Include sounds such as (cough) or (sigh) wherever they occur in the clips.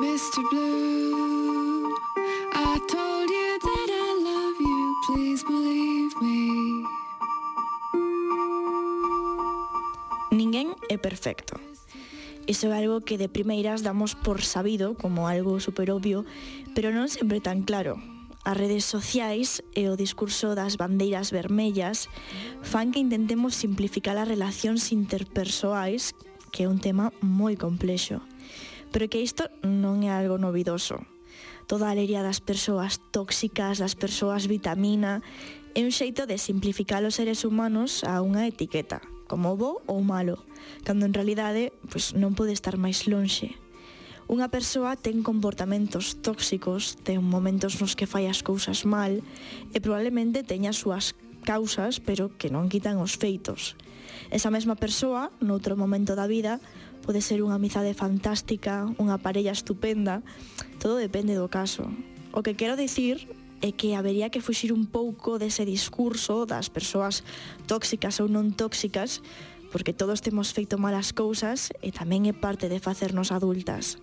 Mr. Blue, I told you that I love you, please believe me. Ninguén é perfecto. Iso é algo que de primeiras damos por sabido como algo super obvio, pero non sempre tan claro. As redes sociais e o discurso das bandeiras vermellas fan que intentemos simplificar as relacións interpersoais, que é un tema moi complexo pero que isto non é algo novidoso. Toda a leria das persoas tóxicas, das persoas vitamina, é un xeito de simplificar os seres humanos a unha etiqueta, como bo ou malo, cando en realidade pois, non pode estar máis lonxe. Unha persoa ten comportamentos tóxicos, ten momentos nos que fai as cousas mal e probablemente teña as súas causas, pero que non quitan os feitos. Esa mesma persoa, noutro momento da vida, pode ser unha amizade fantástica, unha parella estupenda, todo depende do caso. O que quero dicir é que habería que fuxir un pouco dese discurso das persoas tóxicas ou non tóxicas, porque todos temos feito malas cousas e tamén é parte de facernos adultas.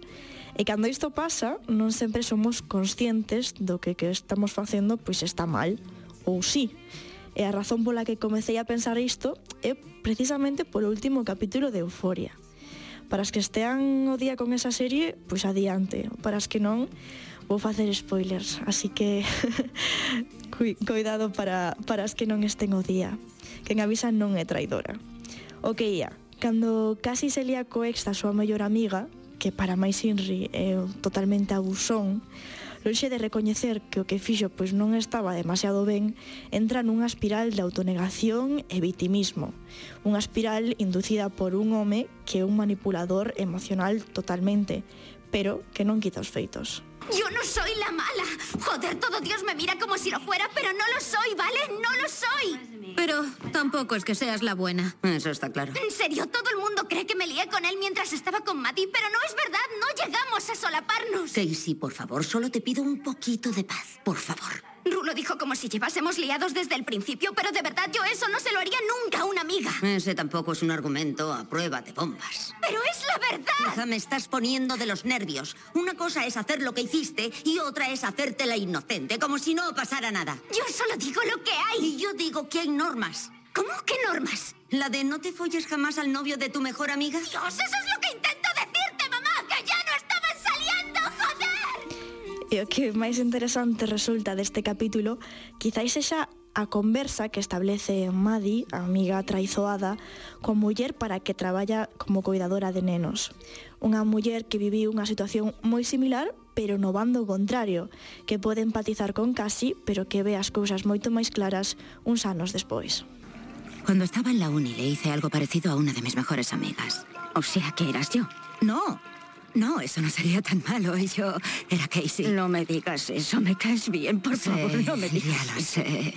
E cando isto pasa, non sempre somos conscientes do que que estamos facendo pois está mal, ou sí. E a razón pola que comecei a pensar isto é precisamente polo último capítulo de Euforia. Para as que estean o día con esa serie, pois adiante. Para as que non, vou facer spoilers, así que (laughs) cuidado para, para as que non estén o día. Quen avisa non é traidora. O que ia, cando casi se lía co ex da súa mellor amiga, que para máis Inri é totalmente abusón, lonxe de recoñecer que o que fixo pois non estaba demasiado ben, entra nunha espiral de autonegación e vitimismo. Unha espiral inducida por un home que é un manipulador emocional totalmente, pero que non quita os feitos. Yo no soy la mala. Joder, todo Dios me mira como si lo fuera, pero no lo soy, ¿vale? No lo soy. Pero tampoco es que seas la buena. Eso está claro. En serio, todo el mundo cree que me lié con él mientras estaba con Mati, pero no es verdad, Solaparnos. Casey, por favor, solo te pido un poquito de paz. Por favor. Ru lo dijo como si llevásemos liados desde el principio, pero de verdad yo eso no se lo haría nunca a una amiga. Ese tampoco es un argumento a prueba de bombas. Pero es la verdad. Hija, me estás poniendo de los nervios. Una cosa es hacer lo que hiciste y otra es hacerte la inocente, como si no pasara nada. Yo solo digo lo que hay. Y yo digo que hay normas. ¿Cómo que normas? La de no te folles jamás al novio de tu mejor amiga. Dios, eso es E o que máis interesante resulta deste capítulo quizáis sexa a conversa que establece Madi, a amiga traizoada, con muller para que traballa como cuidadora de nenos. Unha muller que viviu unha situación moi similar, pero no bando contrario, que pode empatizar con Casi, pero que ve as cousas moito máis claras uns anos despois. Cuando estaba en la uni le hice algo parecido a una de mis mejores amigas. O sea que eras yo. No, no, eso no sería tan malo. Yo era Casey. No me digas eso, me caes bien, por Sí, favor, no me digas ya lo sé.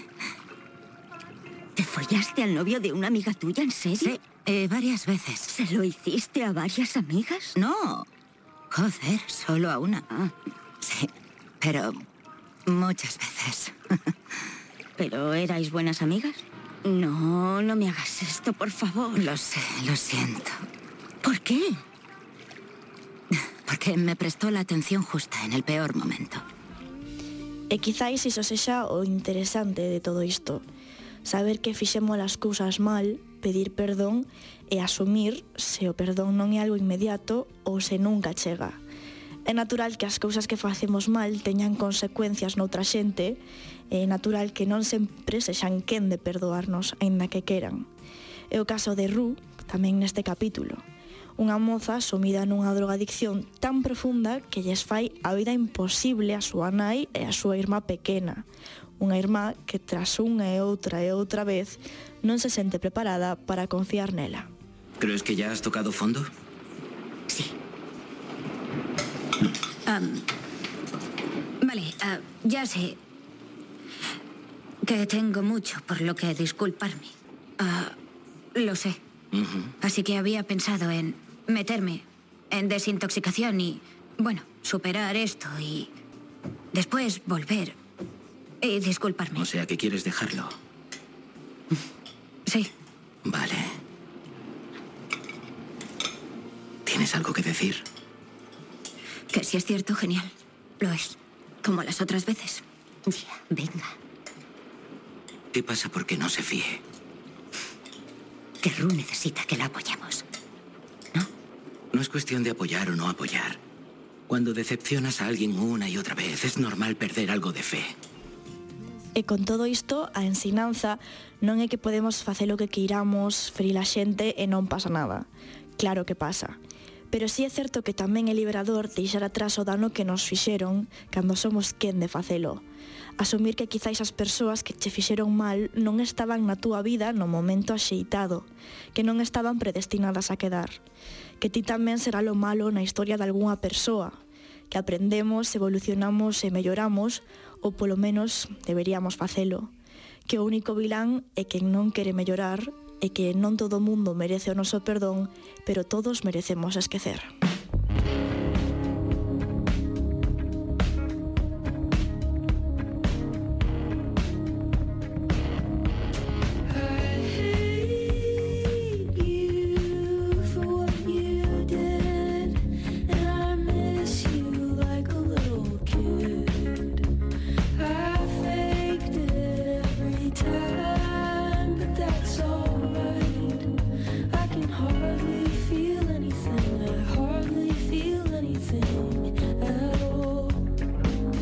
¿Te follaste al novio de una amiga tuya, en serio? Sí, eh, varias veces. ¿Se lo hiciste a varias amigas? No. Joder, solo a una. Sí, pero muchas veces. (laughs) ¿Pero erais buenas amigas? No, no me hagas esto, por favor. Lo sé, lo siento. ¿Por qué? porque me prestou a atención justa en el peor momento. E quizáis iso sexa o interesante de todo isto. Saber que fixemos as cousas mal, pedir perdón e asumir se o perdón non é algo inmediato ou se nunca chega. É natural que as cousas que facemos mal teñan consecuencias noutra xente, é natural que non sempre sexan quen de perdoarnos, aínda que queran. É o caso de Ru, tamén neste capítulo unha moza sumida nunha drogadicción tan profunda que lles fai a vida imposible a súa nai e a súa irmá pequena. Unha irmá que tras unha e outra e outra vez non se sente preparada para confiar nela. ¿Crees que ya has tocado fondo? Sí. Um, vale, uh, ya sé que tengo mucho por lo que disculparme. Uh, lo sé. Uh -huh. Así que había pensado en meterme en desintoxicación y, bueno, superar esto y después volver y disculparme. O sea que quieres dejarlo. Sí. Vale. ¿Tienes algo que decir? Que si es cierto, genial. Lo es. Como las otras veces. Ya, venga. ¿Qué pasa porque no se fíe? Que Ru necesita que la apoyemos. No es cuestión de apoyar o no apoyar. Cuando decepcionas a alguén unha e outra vez, es normal perder algo de fe. E con todo isto, a ensinanza non é que podemos facer o que queiramos, ferir a xente e non pasa nada. Claro que pasa. Pero sí é certo que tamén é liberador deixar atrás o dano que nos fixeron cando somos quen de facelo. Asumir que quizáis as persoas que che fixeron mal non estaban na túa vida no momento axeitado, que non estaban predestinadas a quedar que ti tamén será lo malo na historia de algunha persoa, que aprendemos, evolucionamos e melloramos, ou polo menos deberíamos facelo. Que o único vilán é quen non quere mellorar e que non todo o mundo merece o noso perdón, pero todos merecemos esquecer.